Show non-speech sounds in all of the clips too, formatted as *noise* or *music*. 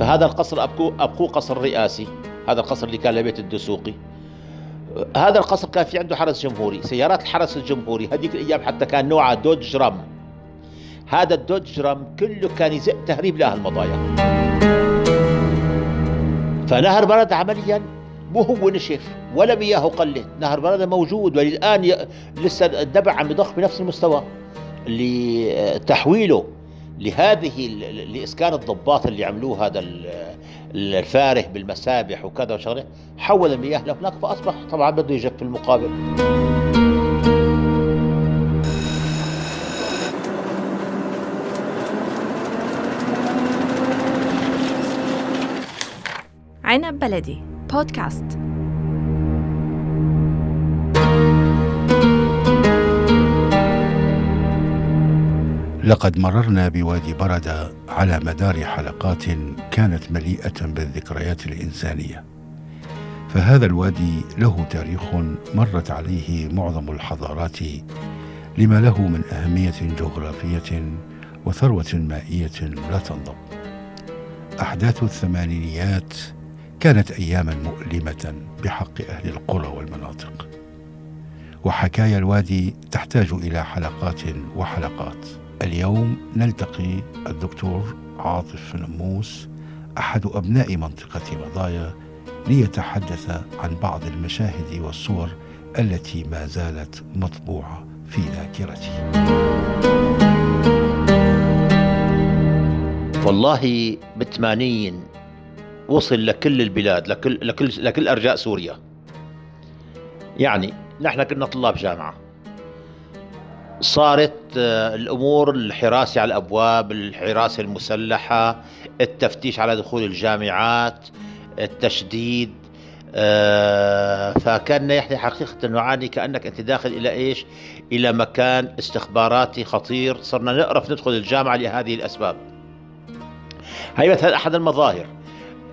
فهذا القصر أبقوه, أبقوه قصر رئاسي. هذا القصر اللي كان لبيت الدسوقي. هذا القصر كان في عنده حرس جمهوري. سيارات الحرس الجمهوري هذيك الأيام حتى كان نوعها دوج رام. هذا الدوج رام كله كان يزق تهريب لأهل المضايا فنهر برد عمليا مو هو نشف ولا مياه قلت نهر برد موجود وللآن. لسه الدبع عم يضخ بنفس المستوى. لتحويله لهذه لإسكان الضباط اللي عملوه هذا الفارح بالمسابح وكذا وشغلة حول المياه لهناك فأصبح طبعا بده يجف في المقابل. عنب بلدي بودكاست لقد مررنا بوادي بردة على مدار حلقات كانت مليئة بالذكريات الإنسانية. فهذا الوادي له تاريخ مرت عليه معظم الحضارات لما له من أهمية جغرافية وثروة مائية لا تنضب. أحداث الثمانينيات كانت اياما مؤلمة بحق أهل القرى والمناطق. وحكايا الوادي تحتاج إلى حلقات وحلقات. اليوم نلتقي الدكتور عاطف نموس أحد أبناء منطقة مضايا ليتحدث عن بعض المشاهد والصور التي ما زالت مطبوعة في ذاكرتي والله بالثمانين وصل لكل البلاد لكل لكل لكل أرجاء سوريا. يعني نحن كنا طلاب جامعة. صارت آه، الأمور الحراسة على الأبواب الحراسة المسلحة التفتيش على دخول الجامعات التشديد آه، فكان يحكي حقيقة نعاني كأنك أنت داخل إلى إيش؟ إلى مكان استخباراتي خطير صرنا نقرف ندخل الجامعة لهذه الأسباب. هي مثلا أحد المظاهر.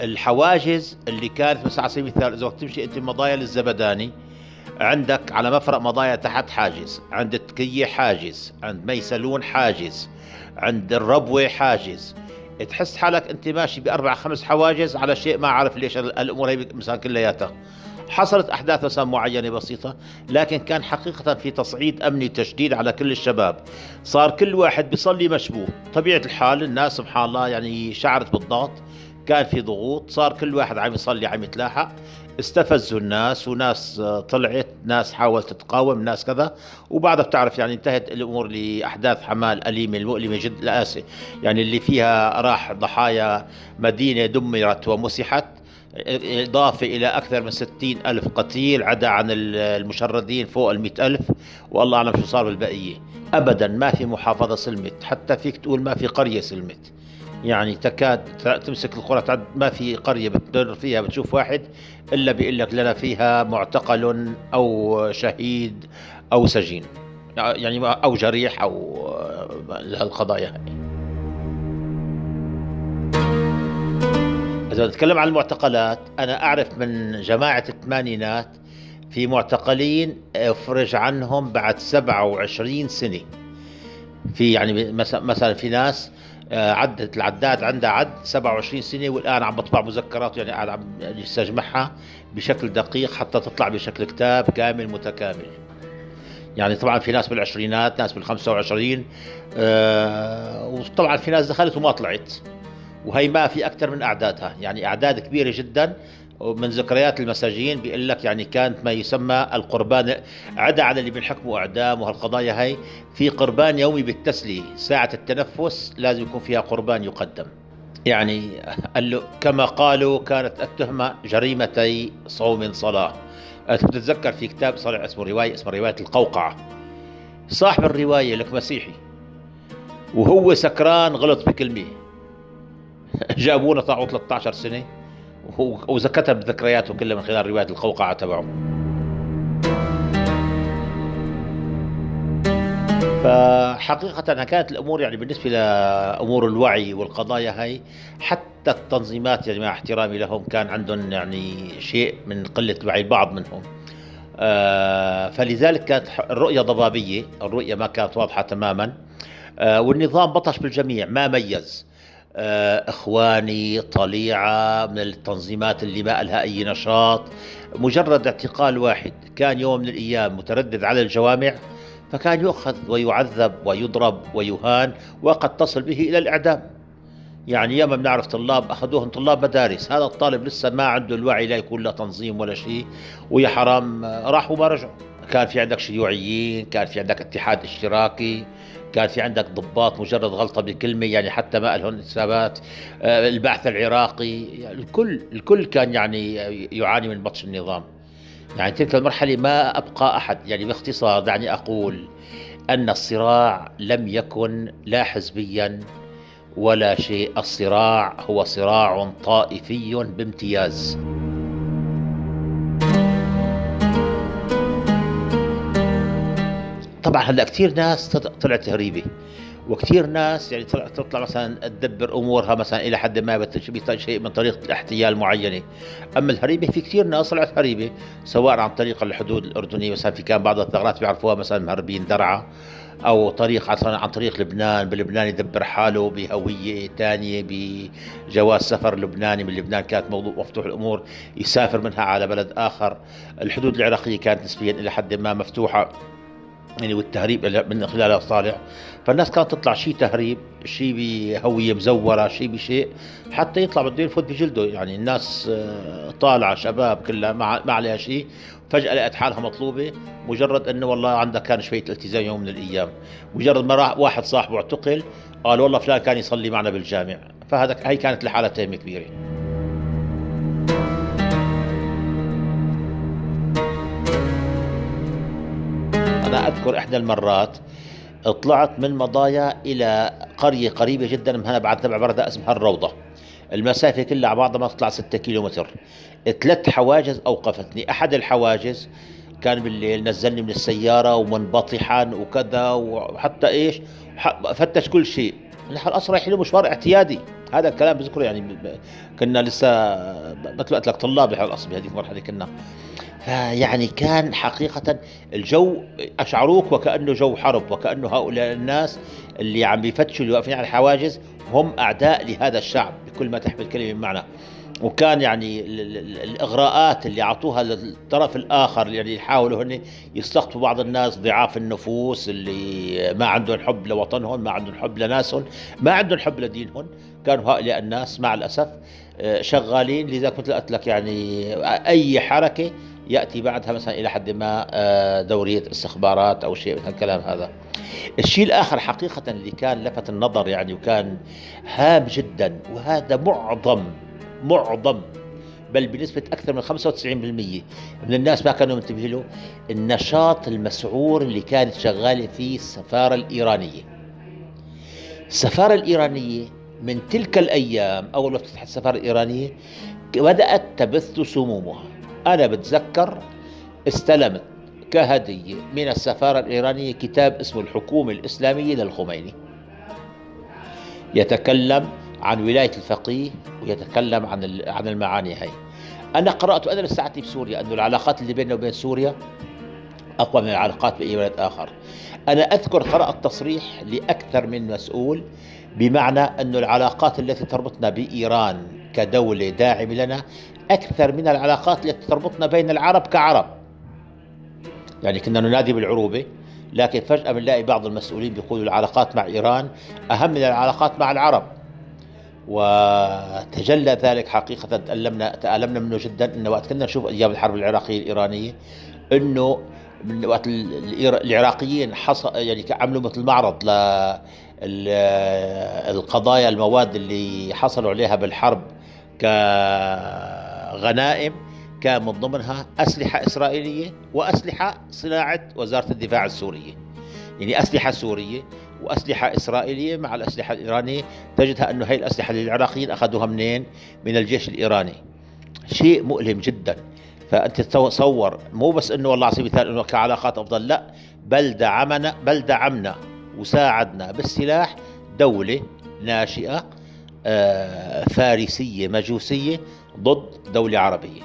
الحواجز اللي كانت مثلا على سبيل المثال وقت تمشي أنت مضايا للزبداني عندك على مفرق مضايا تحت حاجز عند التكية حاجز عند ميسلون حاجز عند الربوة حاجز. تحس حالك أنت ماشي بأربع خمس حواجز على شيء ما عارف ليش الأمور هي مثلا كلياتها حصلت أحداث مثلا معينة بسيطة لكن كان حقيقة في تصعيد امني تشديد على كل الشباب. صار كل واحد بيصلي مشبوه. طبيعة الحال الناس سبحان الله يعني شعرت بالضغط كان في ضغوط صار كل واحد عم يصلي عم يتلاحق. استفزوا الناس وناس طلعت ناس حاولت تقاوم ناس كذا. وبعدها بتعرف يعني انتهت الأمور لأحداث حمال أليمة المؤلمة جدا الاسي يعني اللي فيها راح ضحايا مدينة دمرت ومسحت إضافة إلى أكثر من ستين ألف قتيل عدا عن المشردين فوق المئة ألف. والله أعلم شو صار بالبقية. أبدا ما في محافظة سلمت. حتى فيك تقول ما في قرية سلمت. يعني تكاد تمسك القرى تعد ما في قرية بتدر فيها بتشوف واحد إلا بيقول لك لنا فيها معتقل أو شهيد أو سجين يعني أو جريح أو القضايا هاي. إذا نتكلم عن المعتقلات أنا أعرف من جماعة الثمانينات في معتقلين افرج عنهم بعد 27 سنة. في يعني مثلا في ناس آه، عدت العداد عندها عد 27 سنة والآن عم بطبع مذكرات يعني قاعد عم يستجمعها بشكل دقيق حتى تطلع بشكل كتاب كامل متكامل. يعني طبعا في ناس بالعشرينات ناس بالخمسة وعشرين آه وطبعا في ناس دخلت وما طلعت. وهي ما في أكثر من أعدادها. يعني أعداد كبيرة جدا ومن ذكريات المساجين بيقول لك يعني كانت ما يسمى القربان عدا على اللي بينحكموا أعدام وهالقضايا هي في قربان يومي بالتسلية. ساعة التنفس لازم يكون فيها قربان يقدم. يعني قال له كما قالوا كانت التهمة جريمتي صوم صلاة. تتذكر في كتاب صالح اسمه روايه اسمه رواية القوقعة. صاحب الرواية لك مسيحي وهو سكران غلط بكلمة. *laughs* جابونا طاعوا 13 سنة وإذا كتب ذكرياته كلها من خلال رواية القوقعة تبعه فحقيقة كانت الأمور يعني بالنسبة لأمور الوعي والقضايا هاي حتى التنظيمات يعني مع احترامي لهم كان عندهم يعني شيء من قلة الوعي البعض منهم. آه فلذلك كانت الرؤية ضبابية الرؤية ما كانت واضحة تماما. آه والنظام بطش بالجميع ما ميز. آه، إخواني طليعة من التنظيمات اللي ما لها أي نشاط. مجرد اعتقال واحد كان يوم من الأيام متردد على الجوامع فكان يؤخذ ويعذب ويضرب ويهان وقد تصل به إلى الإعدام. يعني ياما بنعرف طلاب أخذوهم طلاب مدارس. هذا الطالب لسه ما عنده الوعي لا يكون له تنظيم ولا شيء ويا حرام راحوا ما رجعوا. كان في عندك شيوعيين كان في عندك اتحاد اشتراكي كان في عندك ضباط مجرد غلطة بكلمة يعني حتى ما لهم حسابات آه، البعث العراقي يعني الكل الكل كان يعني يعاني من بطش النظام. يعني تلك المرحلة ما أبقى أحد. يعني باختصار دعني أقول أن الصراع لم يكن لا حزبيا ولا شيء. الصراع هو صراع طائفي بامتياز. طبعا هلا كثير ناس طلعت تهريبه وكثير ناس يعني تطلع مثلا تدبر أمورها مثلا إلى حد ما بشيء من طريقة الاحتيال معينة. أما الهريبه في كثير ناس طلعت هريبه سواء عن طريق الحدود الأردنية مثلا في كان بعض الثغرات بيعرفوها مثلا مهربين درعا أو طريق مثلا عن طريق لبنان بلبنان يدبر حاله بهوية ثانية بجواز سفر لبناني من لبنان كانت موضوع مفتوح الأمور يسافر منها على بلد آخر. الحدود العراقية كانت نسبيا إلى حد ما مفتوحة. يعني والتهريب من خلالها صالح فالناس كانت تطلع شيء تهريب شيء بهوية مزورة شيء بشيء حتى يطلع بده يفوت بجلده. يعني الناس آه، طالعه شباب كلها ما عليها شيء فجأة لقت حالها مطلوبة. مجرد إنه والله عندها كان شوية التزام يوم من الأيام. مجرد ما راح واحد صاحبه اعتقل قال والله فلان كان يصلي معنا بالجامع. فهذا هي كانت لحالها تهمة كبيرة. أذكر إحدى المرات طلعت من مضايا إلى قرية قريبة جدا من بعد تبع بردة اسمها الروضة. المسافة كلها على بعضها ما تطلع 6 كيلو متر ثلاث حواجز أوقفتني. أحد الحواجز كان بالليل نزلني من السيارة ومنبطحا وكذا وحتى إيش فتش كل شيء. نحن أصلا رايحين مشوار اعتيادي. هذا الكلام بذكره يعني كنا لسه مثل قلت لك طلاب الأصل بهذيك المرحلة كنا. فيعني كان حقيقة الجو أشعروك وكأنه جو حرب وكأنه هؤلاء الناس اللي عم بيفتشوا اللي واقفين على الحواجز هم أعداء لهذا الشعب بكل ما تحمل كلمة من معنى. وكان يعني الإغراءات اللي أعطوها للطرف الآخر يعني يحاولوا هن يستقطبوا بعض الناس ضعاف النفوس اللي ما عندهم حب لوطنهم ما عندهم حب لناسهم ما عندهم حب لدينهم. كانوا هؤلاء الناس مع الأسف آه، شغالين. لذلك مثل قلت لك يعني أي حركة يأتي بعدها مثلا إلى حد ما آه، دورية استخبارات أو شيء من الكلام هذا. الشيء الآخر حقيقه اللي كان لفت النظر يعني وكان هام جدا وهذا معظم معظم بل بنسبة أكثر من 95% من الناس ما كانوا منتبهين له النشاط المسعور اللي كانت شغالة فيه السفارة الإيرانية السفارة الإيرانية من تلك الأيام أول ما افتتحت السفارة الإيرانية بدأت تبث سمومها أنا بتذكر استلمت كهدية من السفارة الإيرانية كتاب اسمه الحكومة الإسلامية للخميني. يتكلم عن ولاية الفقيه ويتكلم عن عن المعاني هاي. أنا قرأت أنا لساعتي بسوريا أن العلاقات اللي بيننا وبين سوريا أقوى من العلاقات بأي بلد آخر. أنا أذكر قرأت تصريح لأكثر من مسؤول بمعنى أن العلاقات التي تربطنا بإيران كدولة داعمة لنا أكثر من العلاقات التي تربطنا بين العرب كعرب. يعني كنا ننادي بالعروبة لكن فجأة بنلاقي بعض المسؤولين بيقولوا العلاقات مع إيران أهم من العلاقات مع العرب. وتجلى ذلك حقيقة تألمنا تألمنا منه جدا انه وقت كنا نشوف أيام الحرب العراقية الإيرانية إنه من وقت العراقيين حصل يعني عملوا مثل معرض ل القضايا المواد اللي حصلوا عليها بالحرب كغنائم كان من ضمنها أسلحة إسرائيلية وأسلحة صناعة وزارة الدفاع السورية. يعني أسلحة سورية وأسلحة إسرائيلية مع الأسلحة الإيرانية. تجدها أنه هي الأسلحة اللي العراقيين أخذوها منين؟ من الجيش الإيراني. شيء مؤلم جدا. فأنت تصور مو بس أنه والله على سبيل المثال أنه كعلاقات أفضل لا. بل دعمنا بل دعمنا وساعدنا بالسلاح دولة ناشئة آه، فارسية مجوسية ضد دولة عربية.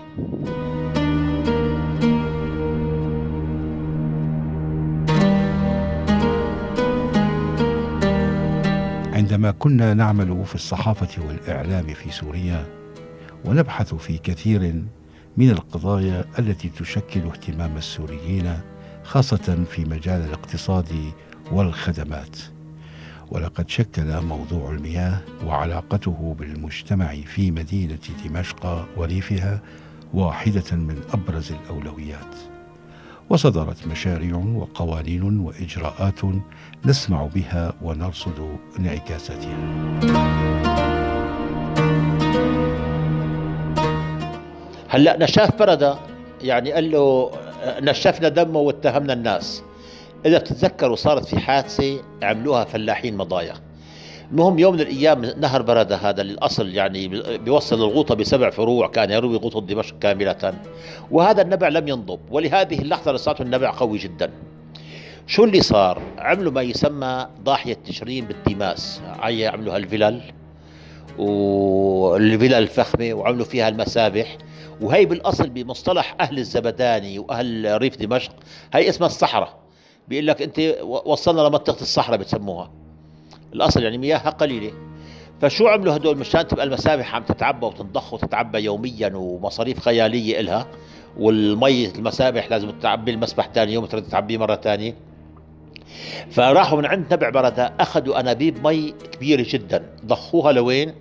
عندما كنا نعمل في الصحافة والإعلام في سوريا ونبحث في كثير من القضايا التي تشكل اهتمام السوريين خاصة في مجال الاقتصاد والخدمات. ولقد شكل موضوع المياه وعلاقته بالمجتمع في مدينة دمشق وريفها واحدة من أبرز الأولويات. وصدرت مشاريع وقوانين وإجراءات نسمع بها ونرصد انعكاساتها. هلأ نشاف برده يعني قال له نشفنا دمه واتهمنا الناس. إذا بتتذكروا صارت في حادثة عملوها فلاحين مضايا. المهم يوم من الأيام نهر برده هذا الاصل يعني بيوصل الغوطة بسبع فروع كان يروي غوطة دمشق كاملة. وهذا النبع لم ينضب ولهذه اللحظة لساته النبع قوي جدا. شو اللي صار؟ عملوا ما يسمى ضاحية تشرين بالديماس عملوا هالفلل والفلل الفخمة وعملوا فيها المسابح. وهي بالأصل بمصطلح أهل الزبداني وأهل ريف دمشق هي اسمها الصحراء. بيقول لك أنت وصلنا لمنطقة الصحراء بتسموها. الأصل يعني مياهها قليلة. فشو عملوا هدول؟ مشان تبقى المسابح عم تتعبى وتنضخ وتتعبى يوميا ومصاريف خيالية إلها والمي المسابح لازم تعبي المسبح ثاني يوم ترد تعبيه مرة ثانية فراحوا من عند نبع بردة أخذوا أنابيب مي كبيرة جدا ضخوها لوين؟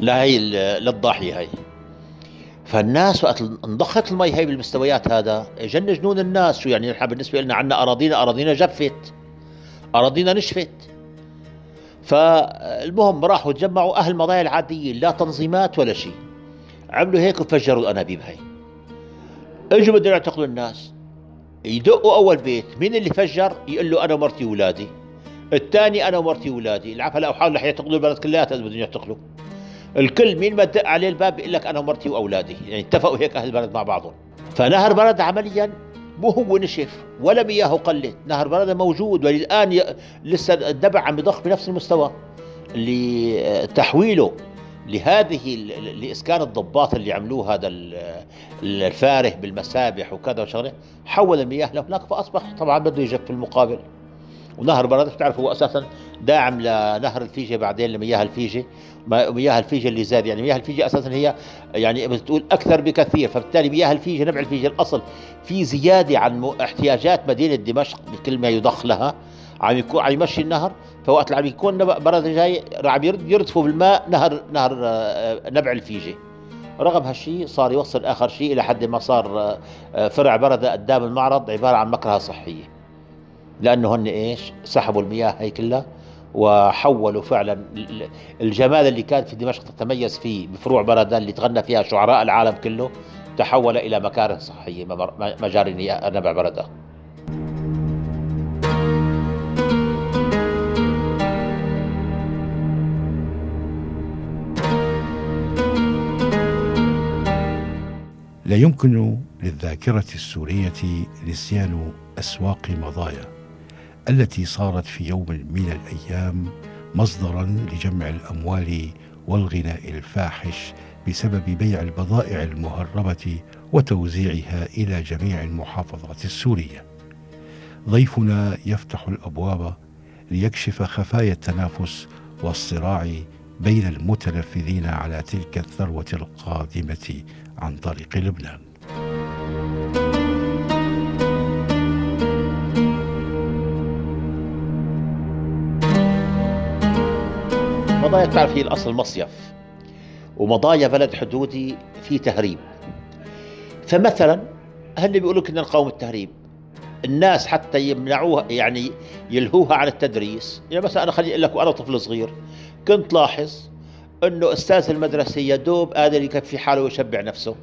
لهي للضاحية هي فالناس وقت انضخت المي هي بالمستويات هذا جن جنون الناس شو يعني نحن بالنسبة لنا؟ عندنا أراضينا أراضينا جفت. أراضينا نشفت. فالمهم راحوا تجمعوا أهل المضايا العاديين لا تنظيمات ولا شيء. عملوا هيك وفجروا الأنابيب هي إجوا بدهم يعتقلوا الناس. يدقوا أول بيت مين اللي فجر؟ يقول له أنا ومرتي واولادي الثاني أنا ومرتي واولادي العفا لا حاول رح يعتقلوا البلد كلها بدهم يعتقلوا. الكل مين ما تدق عليه الباب بيقول لك أنا ومرتي وأولادي. يعني اتفقوا هيك أهل البلد مع بعضهم. فنهر برد عمليا مو هو نشف ولا مياهه قلت نهر برد موجود وللان ي... لسه الدبع عم يضخ بنفس المستوى. لتحويله لهذه لإسكان الضباط اللي عملوه هذا الفاره بالمسابح وكذا وشغلة حول المياه لهناك فأصبح طبعا بده يجف في المقابل. ونهر برد بتعرف هو أساسا داعم لنهر الفيجه بعدين لمياه الفيجه مياه الفيجه اللي زاد. يعني مياه الفيجه أساسا هي يعني بتقول أكثر بكثير فبالتالي مياه الفيجه نبع الفيجه الأصل في زيادة عن احتياجات مدينة دمشق بكل ما يضخ لها. عم يكون عم يمشي النهر فوقت عم يكون برد جاي عم يردفوا بالماء نهر نهر آه، نبع الفيجه رغم هالشيء صار يوصل آخر شيء إلى حد ما صار آه، فرع برده قدام المعرض عبارة عن مكرهة صحية. لأنه هن إيش؟ سحبوا المياه هي كلها وحولوا فعلا الجمال اللي كان في دمشق تتميز فيه بفروع بردان اللي تغنى فيها شعراء العالم كله تحول إلى مكاره صحيه مجاري نبع بردان لا يمكن للذاكرة السورية نسيان أسواق مضايا. التي صارت في يوم من الأيام مصدرا لجمع الأموال والغناء الفاحش بسبب بيع البضائع المهربة وتوزيعها إلى جميع المحافظات السورية. ضيفنا يفتح الأبواب ليكشف خفايا التنافس والصراع بين المتنفذين على تلك الثروة القادمة عن طريق لبنان. مضايا بتعرف هي الأصل مصيف ومضايا بلد حدودي في تهريب. فمثلا هن بيقولوا كنا نقاوم التهريب الناس حتى يمنعوها يعني يلهوها عن التدريس. يعني مثلا أنا خليني أقول لك وأنا طفل صغير كنت لاحظ إنه أستاذ المدرسة يا دوب قادر يكفي حاله ويشبع نفسه.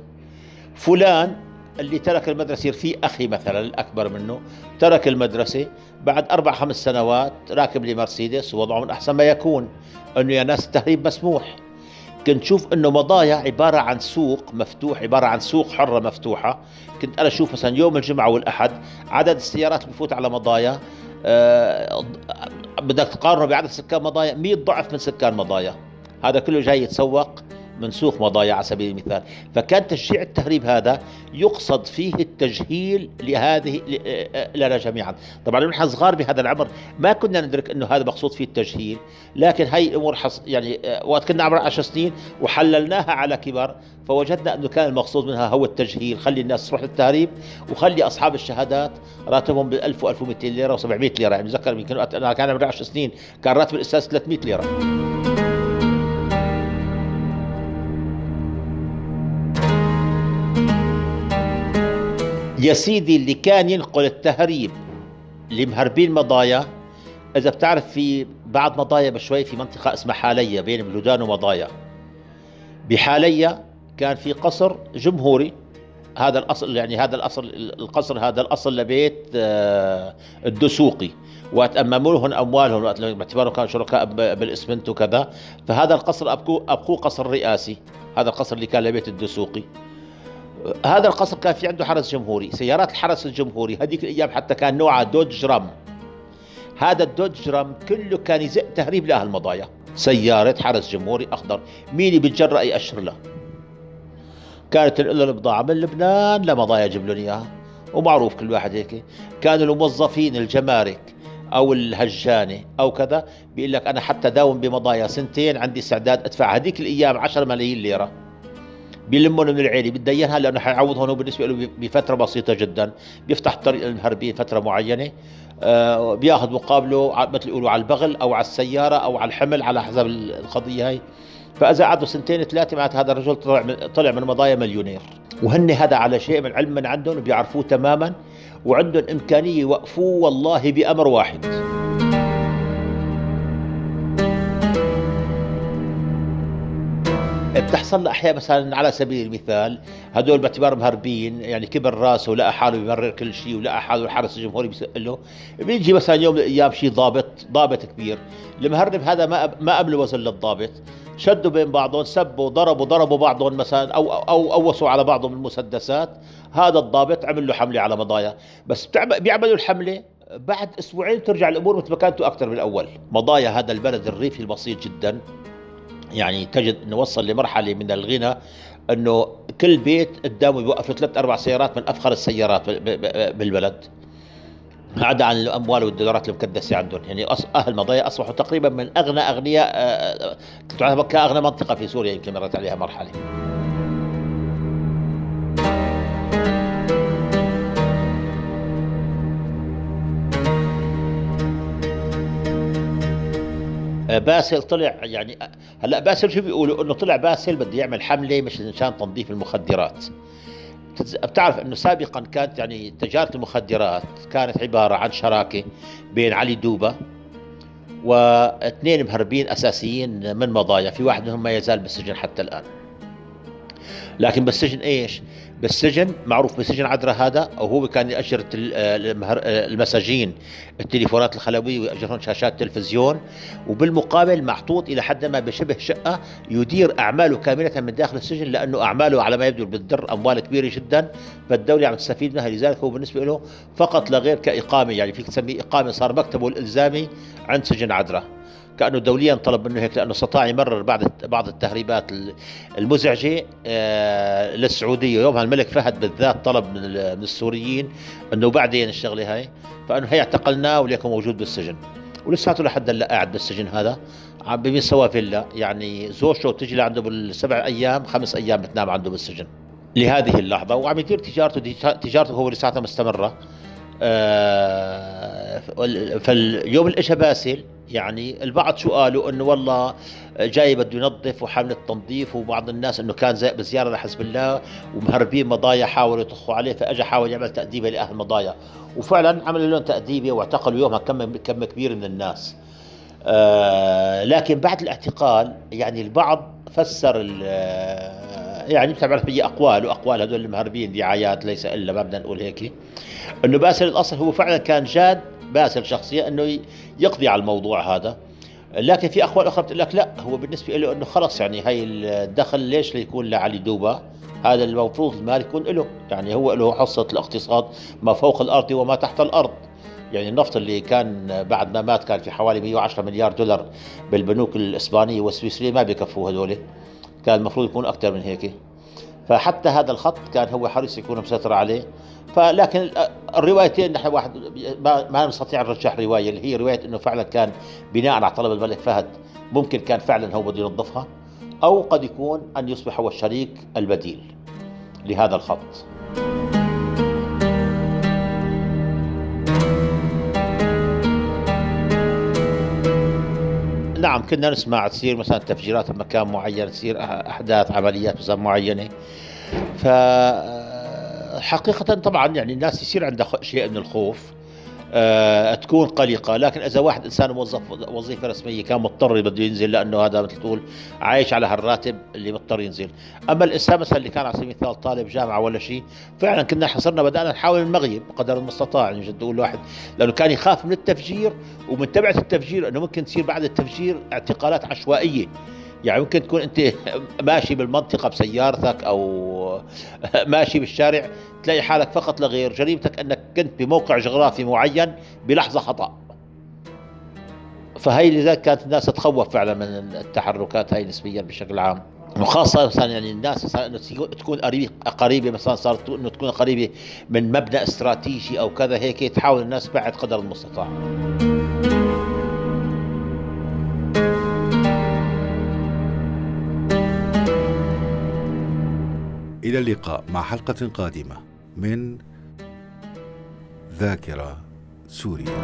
فلان اللي ترك المدرسة في أخي مثلا الأكبر منه ترك المدرسة بعد أربع خمس سنوات راكب لي مرسيدس ووضعه من أحسن ما يكون أنه يا ناس التهريب مسموح. كنت شوف إنه مضايا عبارة عن سوق مفتوح عبارة عن سوق حرة مفتوحة. كنت أنا أشوف مثلا يوم الجمعة والأحد عدد السيارات بفوت على مضايا أه بدك تقارنه بعدد سكان مضايا 100 ضعف من سكان مضايا. هذا كله جاي يتسوق. منسوخ مضايا على سبيل المثال. فكان تشجيع التهريب هذا يقصد فيه التجهيل لهذه لنا جميعا. طبعا نحن صغار بهذا العمر ما كنا ندرك إنه هذا مقصود فيه التجهيل لكن هي الأمور حص يعني وقت كنا عمر 10 سنين وحللناها على كبر فوجدنا إنه كان المقصود منها هو التجهيل خلي الناس تروح للتهريب وخلي أصحاب الشهادات راتبهم ب 1000 و1200 ليرة و700 ليرة. يعني بتذكر يمكن أنا كان عمري 10 سنين كان راتب الأستاذ 300 ليرة. يا سيدي اللي كان ينقل التهريب لمهربين مضايا إذا بتعرف في بعض مضايا بشوي في منطقة اسمها حالية بين بلودان ومضايا. بحالية كان في قصر جمهوري هذا الأصل يعني هذا الأصل القصر هذا الأصل لبيت آه، الدسوقي. وتأمموا لهم أموالهم باعتبارهم كانوا شركاء بالإسمنت وكذا. فهذا القصر ابقوه أبقوه قصر رئاسي هذا القصر اللي كان لبيت الدسوقي. هذا القصر كان في عنده حرس جمهوري سيارات الحرس الجمهوري هذيك الأيام حتى كان نوعها دوج رام هذا الدوج رام كله كان يزق تهريب لأهل المضايا. سيارة حرس جمهوري أخضر. مين بيتجرأ يأشر له؟ كانت تنقل البضاعة من لبنان لمضايا يجيب لهم إياها. ومعروف كل واحد هيك. كانوا الموظفين الجمارك أو الهجانة أو كذا. بيقول لك أنا حتى داوم بمضايا سنتين عندي استعداد أدفع هذيك الأيام 10 ملايين ليرة. بيلمهم من العيله بده اياها لأنه حيعوض هون بالنسبة له بفترة بسيطة جدا. بيفتح طريق المهربين فتره معينة. آه بياخذ مقابله مثل يقولوا على البغل أو على السيارة أو على الحمل على حسب القضية هاي. فإذا قعدوا سنتين ثلاثة معنات هذا الرجل طلع من طلع من مضايا مليونير. وهن هذا على شيء من علم من عندهم وبيعرفوه تماما وعندهم إمكانية يوقفوه والله بأمر واحد. بتحصل له أحيانا مثلا على سبيل المثال هدول باعتبار مهربين يعني كبر راسه ولقى حاله يمرر كل شيء ولقى حاله الحرس الجمهوري بيسأل له بيجي مثلا يوم من الأيام شيء ضابط ضابط كبير المهرب هذا ما ما قبل وزن للضابط. شدوا بين بعضهم سبوا ضربوا ضربوا بعضهم مثلا أو أو اوسوا على بعضهم المسدسات. هذا الضابط عمل له حملة على مضايا. بس بيعملوا الحملة بعد أسبوعين ترجع الأمور مثل ما كانت أكثر من الأول. مضايا هذا البلد الريفي البسيط جدا. يعني تجد إنه وصل لمرحلة من الغنى إنه كل بيت قدامه بيوقف ثلاث أربع سيارات من أفخر السيارات بالبلد. عدا عن الأموال والدولارات المكدسة عندهم. يعني أهل مضايا أصبحوا تقريبا من أغنى أغنياء آه، تعتبر كأغنى منطقة في سوريا يمكن مرت عليها مرحلة. باسل طلع يعني هلا باسل شو بيقولوا؟ إنه طلع باسل بده يعمل حملة مش عشان تنظيف المخدرات. بتعرف إنه سابقا كانت يعني تجارة المخدرات كانت عبارة عن شراكة بين علي دوبة واثنين مهربين أساسيين من مضايا في واحد منهم ما يزال بالسجن حتى الآن. لكن بالسجن إيش؟ بالسجن معروف بسجن عدرا هذا أو هو كان يأجر المساجين التليفونات الخلوية وياجرهم شاشات تلفزيون. وبالمقابل محطوط إلى حد ما بشبه شقة يدير أعماله كاملة من داخل السجن لأنه أعماله على ما يبدو بتضر أموال كبيرة جدا فالدولة عم تستفيد منها لذلك هو بالنسبة له فقط لا غير كإقامة يعني فيك تسميه إقامة صار مكتبه الإلزامي عند سجن عدرا كأنه دوليا طلب منه هيك لأنه استطاع يمرر بعض بعض التهريبات المزعجة آه، للسعودية. يومها الملك فهد بالذات طلب من السوريين إنه بعدين الشغلة هاي فإنه هي اعتقلناه وليكن موجود بالسجن. ولساته لحد هلأ قاعد بالسجن هذا. عم بيسوى فيلا يعني زوجته تجي لعنده بالسبع أيام خمس أيام بتنام عنده بالسجن. لهذه اللحظة. وعم يدير تجارته تجارته هو لساتها مستمرة. آه فاليوم الإجا باسل يعني البعض شو قالوا إنه والله جاي بده ينظف وحمله تنظيف وبعض الناس إنه كان زي بزيارة لحزب الله ومهربين مضايا حاولوا يطخوا عليه فاجى حاول يعمل تأديبة لأهل مضايا وفعلا عملوا لهم تأديبة واعتقلوا يومها كم كم كبير من الناس. آه لكن بعد الاعتقال يعني البعض فسر يعني بتعرف هي أقوال وأقوال هذول المهربين دعايات ليس إلا ما بدنا نقول هيك. إنه باسل الاصل هو فعلا كان جاد باسل شخصيا إنه يقضي على الموضوع هذا. لكن في أقوال أخرى بتقول لك لا هو بالنسبة له إنه خلص يعني هاي الدخل ليش ليكون لعلي دوبا؟ هذا المفروض المال يكون له يعني هو له حصة الاقتصاد ما فوق الأرض وما تحت الأرض. يعني النفط اللي كان بعد ما مات كان في حوالي 110 مليار دولار بالبنوك الإسبانية والسويسرية ما بيكفوا هذول كان المفروض يكون أكثر من هيك. فحتى هذا الخط كان هو حريص يكون مسيطر عليه فلكن الروايتين نحن واحد ما نستطيع نرجح رواية اللي هي رواية إنه فعلا كان بناء على طلب الملك فهد ممكن كان فعلا هو بده ينظفها أو قد يكون أن يصبح هو الشريك البديل لهذا الخط. نعم كنا نسمع تصير مثلا تفجيرات بمكان معين تصير أحداث عمليات مثلا معينة. ف حقيقة طبعا يعني الناس يصير عندها شيء من الخوف. تكون قلقة. لكن إذا واحد إنسان موظف وظيفة رسمية كان مضطر بده ينزل لأنه هذا مثل تقول عايش على هالراتب اللي مضطر ينزل. أما الإنسان مثلا اللي كان على سبيل المثال طالب جامعة ولا شيء فعلا كنا حصرنا بدأنا نحاول المغيب بقدر المستطاع. يعني تقول الواحد؟ لأنه كان يخاف من التفجير ومن تبعة التفجير أنه ممكن تصير بعد التفجير اعتقالات عشوائية. يعني ممكن تكون أنت ماشي بالمنطقة بسيارتك أو *laughs* ماشي بالشارع تلاقي حالك فقط لغير جريمتك أنك كنت بموقع جغرافي معين بلحظة خطأ فهي لذلك كانت الناس تتخوف فعلا من التحركات هاي نسبيا بشكل عام وخاصة مثلا يعني الناس مثلا إنه تكون قريبة قريبة مثلا صارت إنه تكون قريبة من مبنى استراتيجي أو كذا هيك تحاول الناس بعد قدر المستطاع. إلى اللقاء مع حلقة قادمة من ذاكرة سوريا.